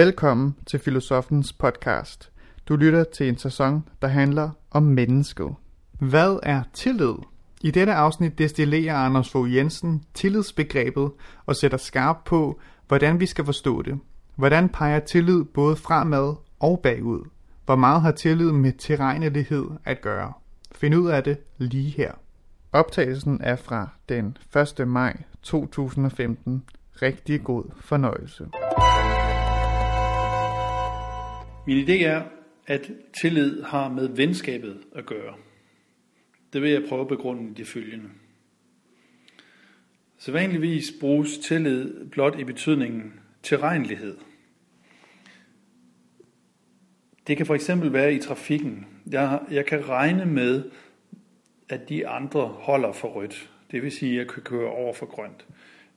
Velkommen til Filosofens podcast. Du lytter til en sæson, der handler om mennesket. Hvad er tillid? I dette afsnit destillerer Anders Fogh Jensen tillidsbegrebet og sætter skarp på, hvordan vi skal forstå det. Hvordan peger tillid både fremad og bagud? Hvor meget har tillid med tilregnelighed at gøre? Find ud af det lige her. Optagelsen er fra den 1. maj 2015. Rigtig god fornøjelse. Min idé er, at tillid har med venskabet at gøre. Det vil jeg prøve at begrunde i det følgende. Sædvanligvis bruges tillid blot i betydningen tilregnelighed. Det kan for eksempel være i trafikken. Jeg, jeg kan regne med, at de andre holder for rødt. Det vil sige, at jeg kan køre over for grønt.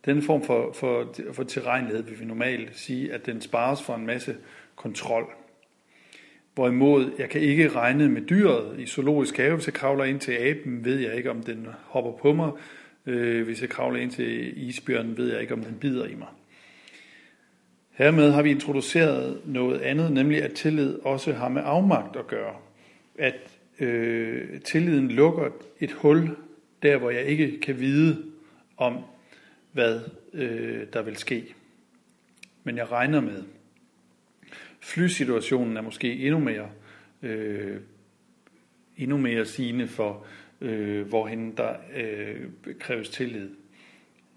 Den form for, for, for tilregnelighed vil vi normalt sige, at den spares for en masse kontrol. Hvorimod jeg kan ikke regne med dyret i zoologisk have. Hvis jeg kravler ind til aben, ved jeg ikke, om den hopper på mig. Øh, hvis jeg kravler ind til isbjørnen, ved jeg ikke, om den bider i mig. Hermed har vi introduceret noget andet, nemlig at tillid også har med afmagt at gøre. At øh, tilliden lukker et hul der, hvor jeg ikke kan vide om, hvad øh, der vil ske. Men jeg regner med. Flysituationen er måske endnu mere, øh, endnu mere sigende for, øh, hvorhen der øh, kræves tillid.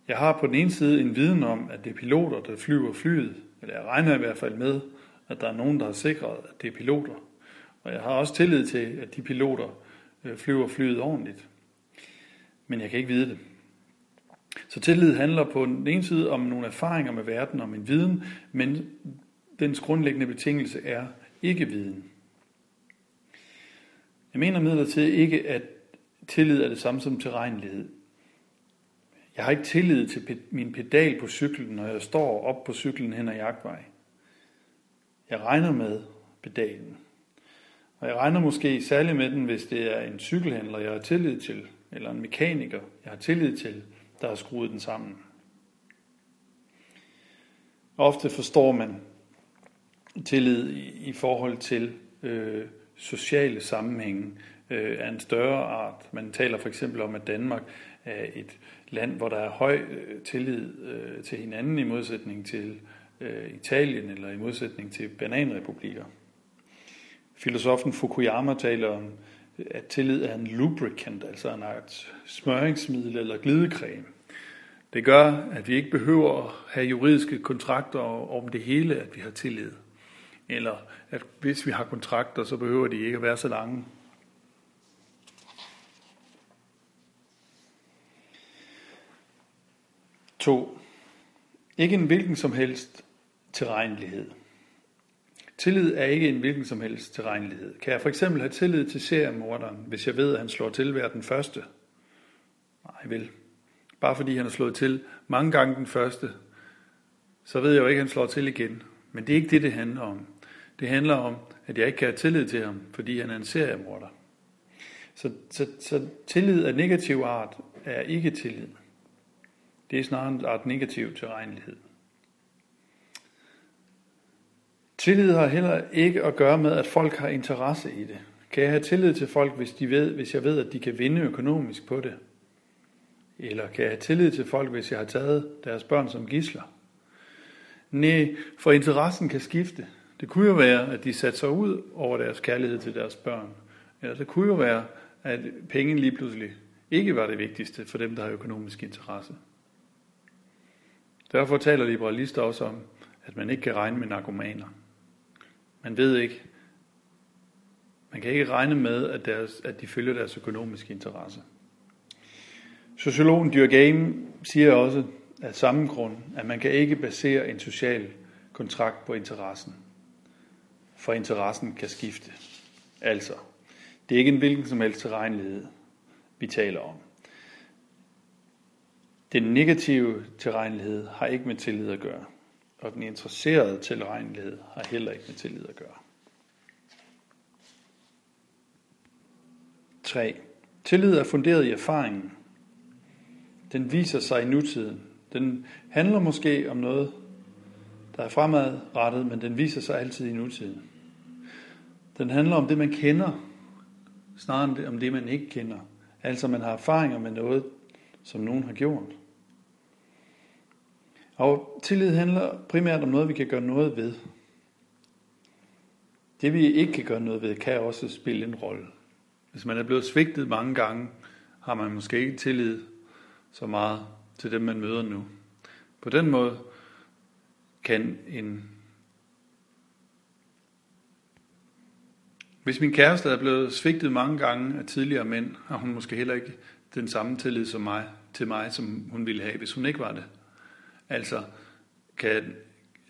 Jeg har på den ene side en viden om, at det er piloter, der flyver flyet, eller jeg regner i hvert fald med, at der er nogen, der har sikret, at det er piloter. Og jeg har også tillid til, at de piloter øh, flyver flyet ordentligt. Men jeg kan ikke vide det. Så tillid handler på den ene side om nogle erfaringer med verden, om en viden, men dens grundlæggende betingelse er ikke viden. Jeg mener midlertid ikke, at tillid er det samme som tilregnelighed. Jeg har ikke tillid til min pedal på cyklen, når jeg står op på cyklen hen ad jagtvej. Jeg regner med pedalen. Og jeg regner måske særligt med den, hvis det er en cykelhandler, jeg har tillid til, eller en mekaniker, jeg har tillid til, der har skruet den sammen. Ofte forstår man tillid i, forhold til øh, sociale sammenhænge øh, af en større art. Man taler for eksempel om, at Danmark er et land, hvor der er høj øh, tillid øh, til hinanden i modsætning til øh, Italien eller i modsætning til bananrepublikker. Filosofen Fukuyama taler om, at tillid er en lubricant, altså en art smøringsmiddel eller glidecreme. Det gør, at vi ikke behøver at have juridiske kontrakter om det hele, at vi har tillid. Eller at hvis vi har kontrakter, så behøver de ikke at være så lange. To. Ikke en hvilken som helst tilregnelighed. Tillid er ikke en hvilken som helst tilregnelighed. Kan jeg for eksempel have tillid til seriemorderen, hvis jeg ved, at han slår til hver den første? Nej, vel. Bare fordi han har slået til mange gange den første, så ved jeg jo ikke, at han slår til igen. Men det er ikke det, det handler om. Det handler om, at jeg ikke kan have tillid til ham, fordi han er en seriemorder. Så, så, så tillid af negativ art er ikke tillid. Det er snarere en art negativ tilregnelighed. Tillid har heller ikke at gøre med, at folk har interesse i det. Kan jeg have tillid til folk, hvis, de ved, hvis jeg ved, at de kan vinde økonomisk på det? Eller kan jeg have tillid til folk, hvis jeg har taget deres børn som gisler? Nej, for interessen kan skifte. Det kunne jo være, at de satte sig ud over deres kærlighed til deres børn. Eller det kunne jo være, at penge lige pludselig ikke var det vigtigste for dem, der har økonomisk interesse. Derfor taler liberalister også om, at man ikke kan regne med narkomaner. Man ved ikke, man kan ikke regne med, at, deres, at de følger deres økonomiske interesse. Sociologen Dyrkheim siger også af samme grund, at man kan ikke basere en social kontrakt på interessen. For interessen kan skifte. Altså, det er ikke en hvilken som helst tilregnelighed, vi taler om. Den negative tilregnelighed har ikke med tillid at gøre, og den interesserede tilregnelighed har heller ikke med tillid at gøre. 3. Tillid er funderet i erfaringen. Den viser sig i nutiden. Den handler måske om noget, der er fremadrettet, men den viser sig altid i nutiden. Den handler om det, man kender, snarere end om det, man ikke kender. Altså man har erfaringer med noget, som nogen har gjort. Og tillid handler primært om noget, vi kan gøre noget ved. Det vi ikke kan gøre noget ved, kan også spille en rolle. Hvis man er blevet svigtet mange gange, har man måske ikke tillid så meget til dem, man møder nu. På den måde kan en... Hvis min kæreste er blevet svigtet mange gange af tidligere mænd, har hun måske heller ikke den samme tillid som mig, til mig, som hun ville have, hvis hun ikke var det. Altså, kan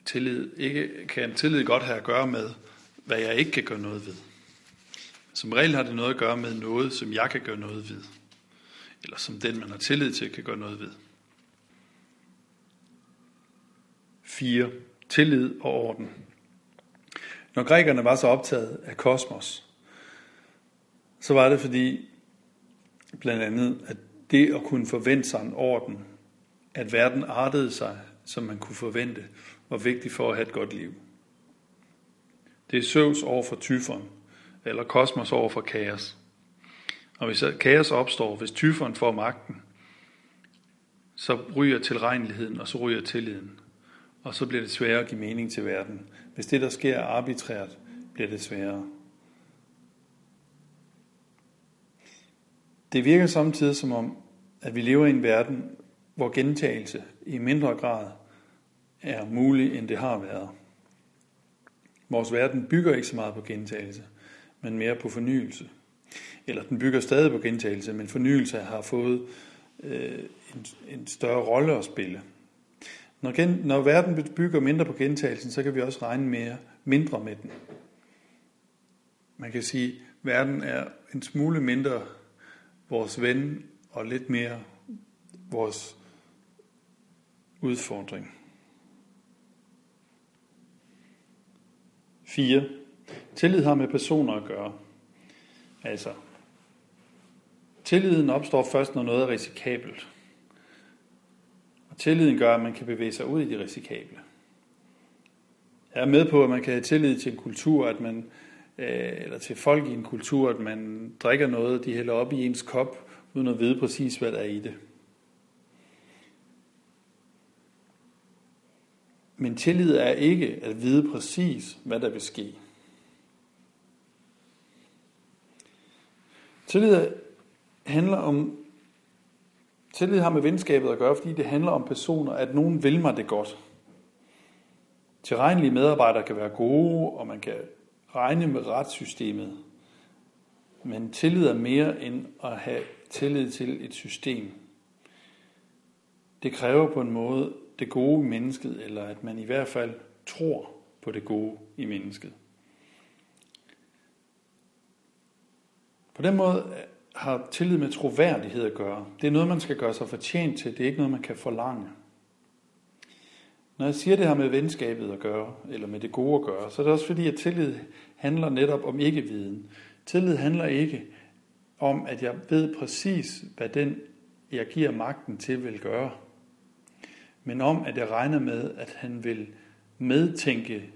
tillid, ikke, kan tillid godt have at gøre med, hvad jeg ikke kan gøre noget ved. Som regel har det noget at gøre med noget, som jeg kan gøre noget ved. Eller som den, man har tillid til, kan gøre noget ved. 4. Tillid og orden. Når grækerne var så optaget af kosmos, så var det fordi, blandt andet, at det at kunne forvente sig en orden, at verden artede sig, som man kunne forvente, var vigtigt for at have et godt liv. Det er Søvs over for Tyfon, eller kosmos over for kaos. Og hvis kaos opstår, hvis Tyfon får magten, så ryger tilregneligheden, og så ryger tilliden. Og så bliver det sværere at give mening til verden. Hvis det, der sker, er arbitrært, bliver det sværere. Det virker samtidig som om, at vi lever i en verden, hvor gentagelse i mindre grad er mulig, end det har været. Vores verden bygger ikke så meget på gentagelse, men mere på fornyelse. Eller den bygger stadig på gentagelse, men fornyelse har fået øh, en, en større rolle at spille. Når, gen, når verden bygger mindre på gentagelsen, så kan vi også regne mere, mindre med den. Man kan sige, at verden er en smule mindre vores ven og lidt mere vores udfordring. 4. Tillid har med personer at gøre. Altså, tilliden opstår først, når noget er risikabelt. Og tilliden gør, at man kan bevæge sig ud i det risikable. Jeg er med på, at man kan have tillid til en kultur, at man, øh, eller til folk i en kultur, at man drikker noget, de hælder op i ens kop, uden at vide præcis, hvad der er i det. Men tillid er ikke at vide præcis, hvad der vil ske. Tillid handler om Tillid har med venskabet at gøre, fordi det handler om personer, at nogen vil mig det godt. Tilregnelige medarbejdere kan være gode, og man kan regne med retssystemet. Men tillid er mere end at have tillid til et system. Det kræver på en måde det gode i mennesket, eller at man i hvert fald tror på det gode i mennesket. På den måde har tillid med troværdighed at gøre. Det er noget, man skal gøre sig fortjent til. Det er ikke noget, man kan forlange. Når jeg siger, det har med venskabet at gøre, eller med det gode at gøre, så er det også fordi, at tillid handler netop om ikke-viden. Tillid handler ikke om, at jeg ved præcis, hvad den, jeg giver magten til, vil gøre men om, at jeg regner med, at han vil medtænke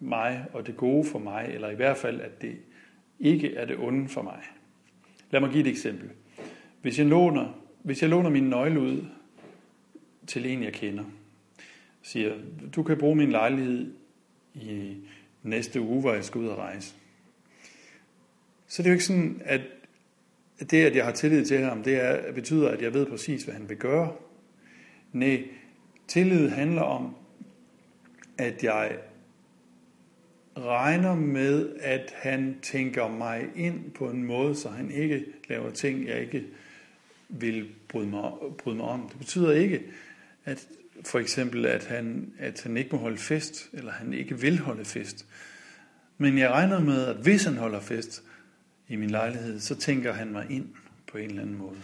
mig og det gode for mig, eller i hvert fald, at det ikke er det onde for mig. Lad mig give et eksempel. Hvis jeg låner, hvis jeg låner min nøgle ud til en, jeg kender, siger, du kan bruge min lejlighed i næste uge, hvor jeg skal ud og rejse. Så det er jo ikke sådan, at det, at jeg har tillid til ham, det er, betyder, at jeg ved præcis, hvad han vil gøre. Nej, Tillid handler om, at jeg regner med, at han tænker mig ind på en måde, så han ikke laver ting, jeg ikke vil bryde mig, bryde mig om. Det betyder ikke, at for eksempel, at han, at han ikke må holde fest, eller han ikke vil holde fest. Men jeg regner med, at hvis han holder fest i min lejlighed, så tænker han mig ind på en eller anden måde.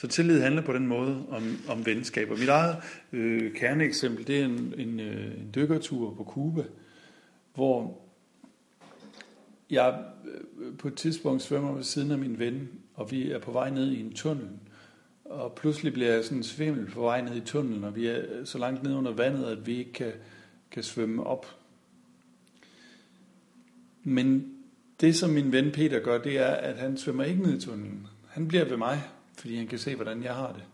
Så tillid handler på den måde om, om venskaber. Mit eget øh, kerneeksempel, det er en, en, øh, en dykkertur på Cuba, hvor jeg øh, på et tidspunkt svømmer ved siden af min ven, og vi er på vej ned i en tunnel. og pludselig bliver jeg sådan svimmel på vej ned i tunnelen, og vi er så langt ned under vandet, at vi ikke kan, kan svømme op. Men det, som min ven Peter gør, det er, at han svømmer ikke ned i tunnelen. Han bliver ved mig, fordi han kan se, hvordan jeg har det.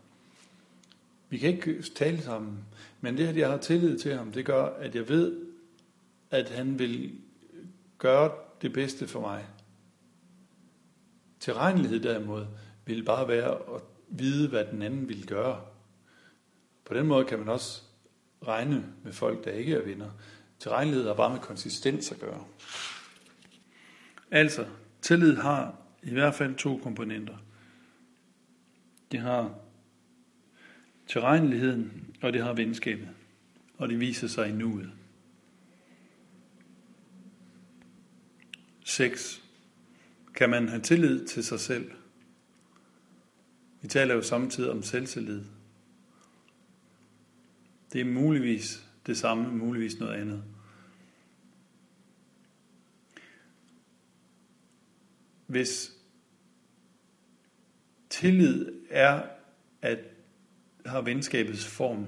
Vi kan ikke tale sammen, men det, at jeg har tillid til ham, det gør, at jeg ved, at han vil gøre det bedste for mig. Tilregnelighed derimod vil bare være at vide, hvad den anden vil gøre. På den måde kan man også regne med folk, der ikke er venner. Tilregnelighed har bare med konsistens at gøre. Altså, tillid har i hvert fald to komponenter. Det har tilregneligheden, og det har venskabet. Og det viser sig i nuet. 6. Kan man have tillid til sig selv? Vi taler jo samtidig om selvtillid. Det er muligvis det samme, muligvis noget andet. Hvis tillid er at har venskabets form,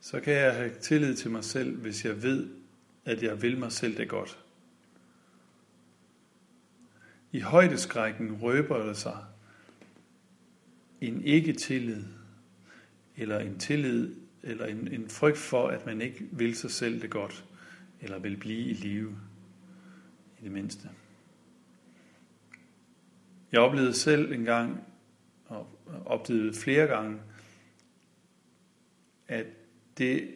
så kan jeg have tillid til mig selv, hvis jeg ved, at jeg vil mig selv det godt. I højdeskrækken røber der sig en ikke-tillid, eller en tillid, eller en, en frygt for, at man ikke vil sig selv det godt, eller vil blive i live, i det mindste. Jeg oplevede selv en gang, og oplevet flere gange, at det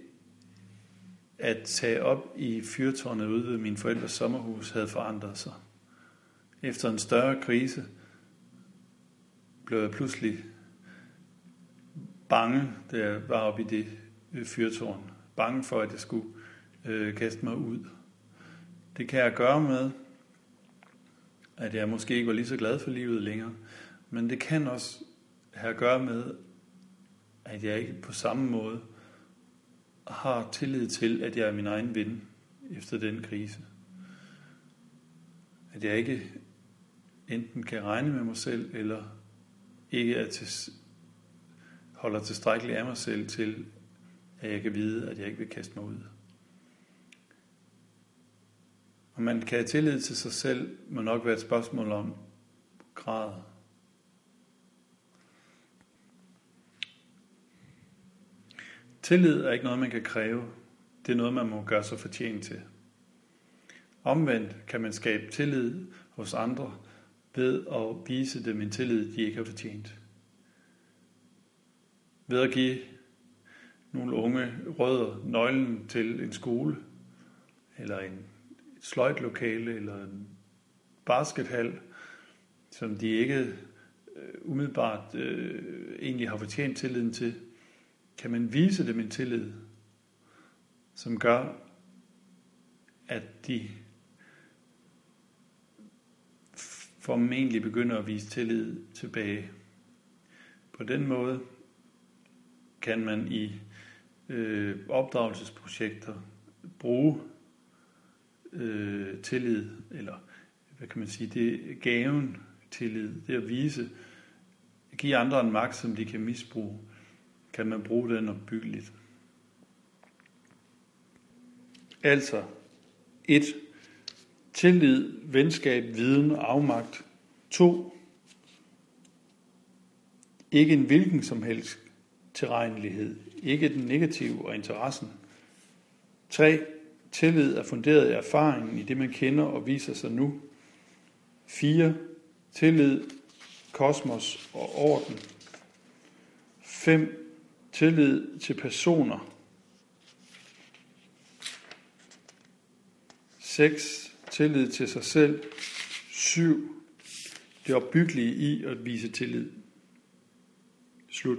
at tage op i fyrtårnet ude ved min forældres sommerhus havde forandret sig. Efter en større krise blev jeg pludselig bange, da jeg var oppe i det øh, fyrtårn. Bange for, at jeg skulle øh, kaste mig ud. Det kan jeg gøre med, at jeg måske ikke var lige så glad for livet længere. Men det kan også have at gøre med, at jeg ikke på samme måde har tillid til, at jeg er min egen ven efter den krise. At jeg ikke enten kan regne med mig selv, eller ikke er til, holder tilstrækkeligt af mig selv til, at jeg kan vide, at jeg ikke vil kaste mig ud. Og man kan have tillid til sig selv, må nok være et spørgsmål om grad. Tillid er ikke noget, man kan kræve. Det er noget, man må gøre sig fortjent til. Omvendt kan man skabe tillid hos andre ved at vise dem en tillid, de ikke har fortjent. Ved at give nogle unge rødder nøglen til en skole, eller en sløjtlokale, eller en baskethal, som de ikke øh, umiddelbart øh, egentlig har fortjent tilliden til, kan man vise dem en tillid, som gør, at de formentlig begynder at vise tillid tilbage. På den måde kan man i øh, opdragelsesprojekter bruge øh, tillid, eller hvad kan man sige, det gaven tillid, det at vise, give andre en magt, som de kan misbruge, kan man bruge den opbyggeligt. Altså, et, tillid, venskab, viden og afmagt. To, ikke en hvilken som helst tilregnelighed, ikke den negative og interessen. 3. Tillid er funderet i erfaringen i det, man kender og viser sig nu. 4. Tillid, kosmos og orden. 5. Tillid til personer. 6. Tillid til sig selv. 7. Det opbyggelige i at vise tillid. Slut.